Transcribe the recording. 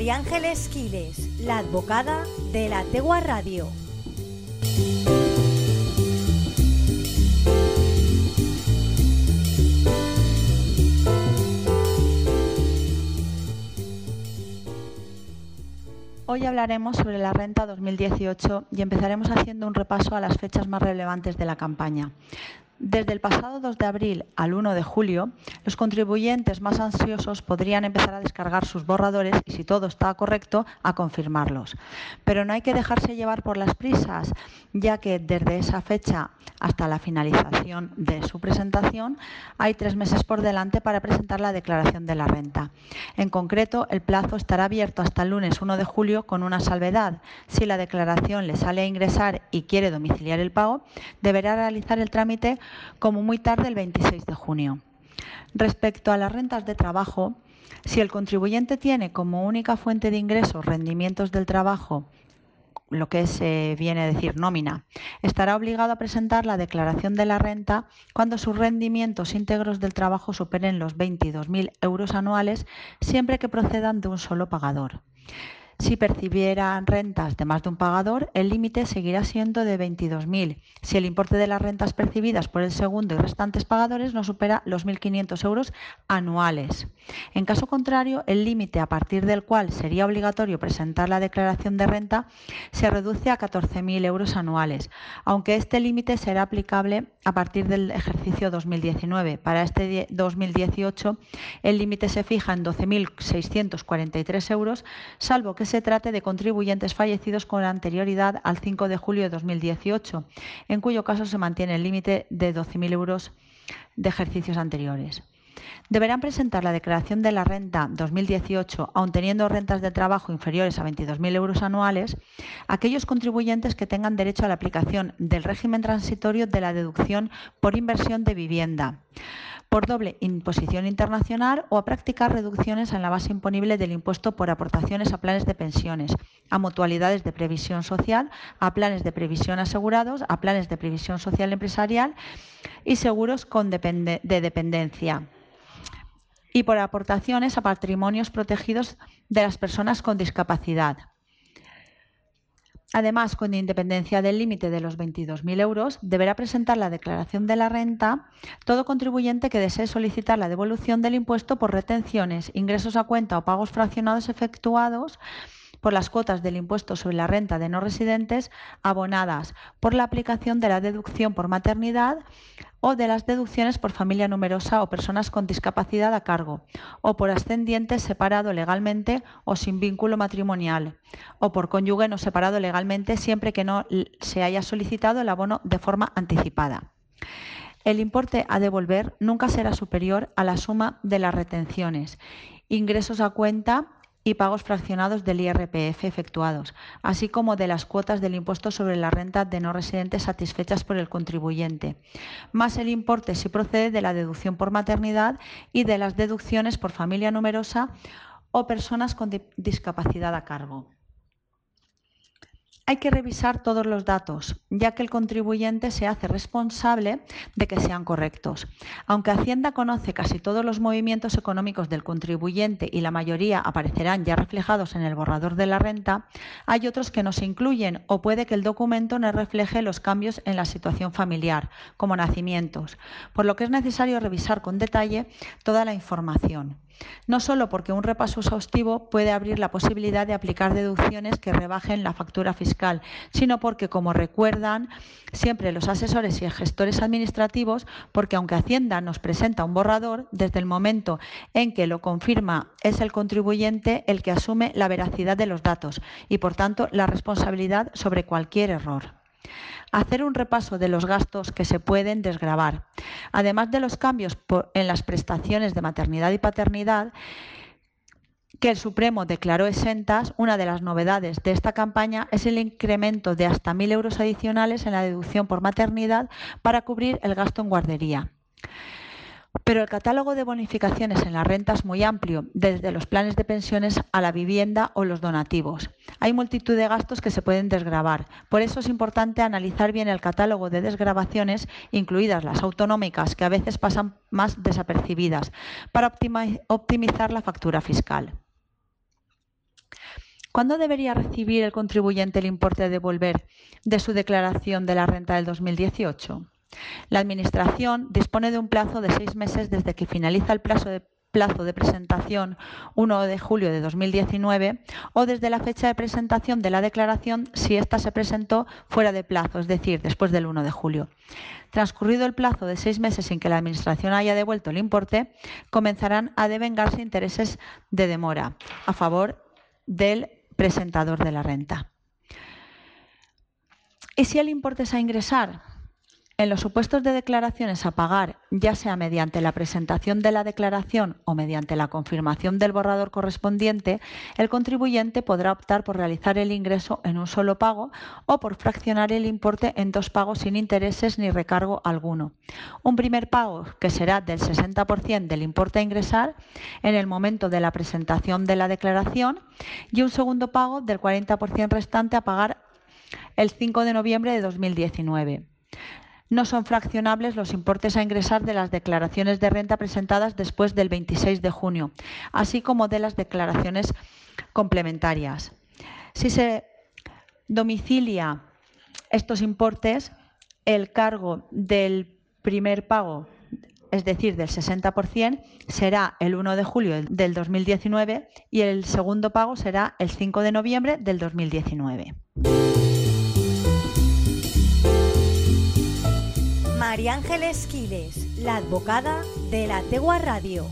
María Ángeles Quiles, la advocada de la Tegua Radio. Hoy hablaremos sobre la renta 2018 y empezaremos haciendo un repaso a las fechas más relevantes de la campaña. Desde el pasado 2 de abril al 1 de julio, los contribuyentes más ansiosos podrían empezar a descargar sus borradores y, si todo está correcto, a confirmarlos. Pero no hay que dejarse llevar por las prisas, ya que desde esa fecha hasta la finalización de su presentación hay tres meses por delante para presentar la declaración de la renta. En concreto, el plazo estará abierto hasta el lunes 1 de julio con una salvedad. Si la declaración le sale a ingresar y quiere domiciliar el pago, deberá realizar el trámite como muy tarde el 26 de junio. Respecto a las rentas de trabajo, si el contribuyente tiene como única fuente de ingresos rendimientos del trabajo, lo que se viene a decir nómina, estará obligado a presentar la declaración de la renta cuando sus rendimientos íntegros del trabajo superen los 22.000 euros anuales, siempre que procedan de un solo pagador. Si percibieran rentas de más de un pagador, el límite seguirá siendo de 22.000. Si el importe de las rentas percibidas por el segundo y restantes pagadores no supera los 1.500 euros anuales. En caso contrario, el límite a partir del cual sería obligatorio presentar la declaración de renta se reduce a 14.000 euros anuales, aunque este límite será aplicable a partir del ejercicio 2019. Para este 2018, el límite se fija en 12.643 euros, salvo que se trate de contribuyentes fallecidos con anterioridad al 5 de julio de 2018, en cuyo caso se mantiene el límite de 12.000 euros de ejercicios anteriores. Deberán presentar la declaración de la renta 2018, aun teniendo rentas de trabajo inferiores a 22.000 euros anuales, aquellos contribuyentes que tengan derecho a la aplicación del régimen transitorio de la deducción por inversión de vivienda por doble imposición internacional o a practicar reducciones en la base imponible del impuesto por aportaciones a planes de pensiones, a mutualidades de previsión social, a planes de previsión asegurados, a planes de previsión social empresarial y seguros con de dependencia y por aportaciones a patrimonios protegidos de las personas con discapacidad. Además, con independencia del límite de los 22.000 euros, deberá presentar la declaración de la renta todo contribuyente que desee solicitar la devolución del impuesto por retenciones, ingresos a cuenta o pagos fraccionados efectuados por las cuotas del impuesto sobre la renta de no residentes abonadas por la aplicación de la deducción por maternidad o de las deducciones por familia numerosa o personas con discapacidad a cargo, o por ascendiente separado legalmente o sin vínculo matrimonial, o por cónyuge no separado legalmente siempre que no se haya solicitado el abono de forma anticipada. El importe a devolver nunca será superior a la suma de las retenciones, ingresos a cuenta y pagos fraccionados del IRPF efectuados, así como de las cuotas del impuesto sobre la renta de no residentes satisfechas por el contribuyente, más el importe si procede de la deducción por maternidad y de las deducciones por familia numerosa o personas con discapacidad a cargo. Hay que revisar todos los datos, ya que el contribuyente se hace responsable de que sean correctos. Aunque Hacienda conoce casi todos los movimientos económicos del contribuyente y la mayoría aparecerán ya reflejados en el borrador de la renta, hay otros que no se incluyen o puede que el documento no refleje los cambios en la situación familiar, como nacimientos, por lo que es necesario revisar con detalle toda la información no solo porque un repaso exhaustivo puede abrir la posibilidad de aplicar deducciones que rebajen la factura fiscal, sino porque, como recuerdan siempre los asesores y gestores administrativos, porque aunque Hacienda nos presenta un borrador, desde el momento en que lo confirma es el contribuyente el que asume la veracidad de los datos y, por tanto, la responsabilidad sobre cualquier error hacer un repaso de los gastos que se pueden desgravar. Además de los cambios en las prestaciones de maternidad y paternidad, que el Supremo declaró exentas, una de las novedades de esta campaña es el incremento de hasta 1.000 euros adicionales en la deducción por maternidad para cubrir el gasto en guardería. Pero el catálogo de bonificaciones en la renta es muy amplio, desde los planes de pensiones a la vivienda o los donativos. Hay multitud de gastos que se pueden desgravar. Por eso es importante analizar bien el catálogo de desgrabaciones, incluidas las autonómicas, que a veces pasan más desapercibidas, para optimizar la factura fiscal. ¿Cuándo debería recibir el contribuyente el importe a devolver de su declaración de la renta del 2018? La Administración dispone de un plazo de seis meses desde que finaliza el plazo de presentación 1 de julio de 2019 o desde la fecha de presentación de la declaración si ésta se presentó fuera de plazo, es decir, después del 1 de julio. Transcurrido el plazo de seis meses sin que la Administración haya devuelto el importe, comenzarán a devengarse intereses de demora a favor del presentador de la renta. ¿Y si el importe es a ingresar? En los supuestos de declaraciones a pagar, ya sea mediante la presentación de la declaración o mediante la confirmación del borrador correspondiente, el contribuyente podrá optar por realizar el ingreso en un solo pago o por fraccionar el importe en dos pagos sin intereses ni recargo alguno. Un primer pago que será del 60% del importe a ingresar en el momento de la presentación de la declaración y un segundo pago del 40% restante a pagar el 5 de noviembre de 2019 no son fraccionables los importes a ingresar de las declaraciones de renta presentadas después del 26 de junio, así como de las declaraciones complementarias. Si se domicilia estos importes, el cargo del primer pago, es decir, del 60%, será el 1 de julio del 2019 y el segundo pago será el 5 de noviembre del 2019. María Ángeles Quiles, la advocada de la Tegua Radio.